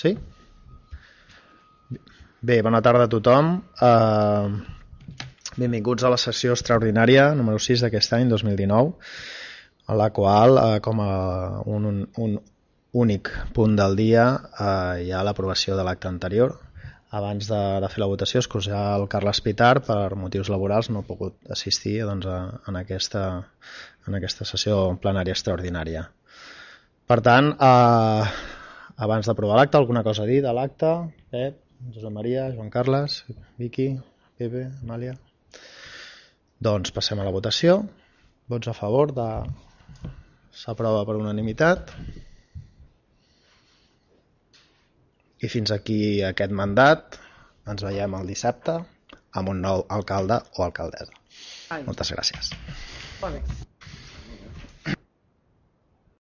Sí? Bé, bona tarda a tothom. Uh, benvinguts a la sessió extraordinària número 6 d'aquest any, 2019, a la qual, uh, com a un, un, un únic punt del dia, uh, hi ha l'aprovació de l'acte anterior. Abans de, de fer la votació, excusar el Carles Pitar per motius laborals no ha pogut assistir doncs, a, en, aquesta, en aquesta sessió plenària extraordinària. Per tant, eh, abans d'aprovar l'acte, alguna cosa a dir de l'acte? Pep, Josep Maria, Joan Carles, Vicky, Pepe, Amàlia... Doncs passem a la votació. Vots a favor de... S'aprova per unanimitat. I fins aquí aquest mandat. Ens veiem el dissabte amb un nou alcalde o alcaldessa. Ai, Moltes gràcies. molt bé.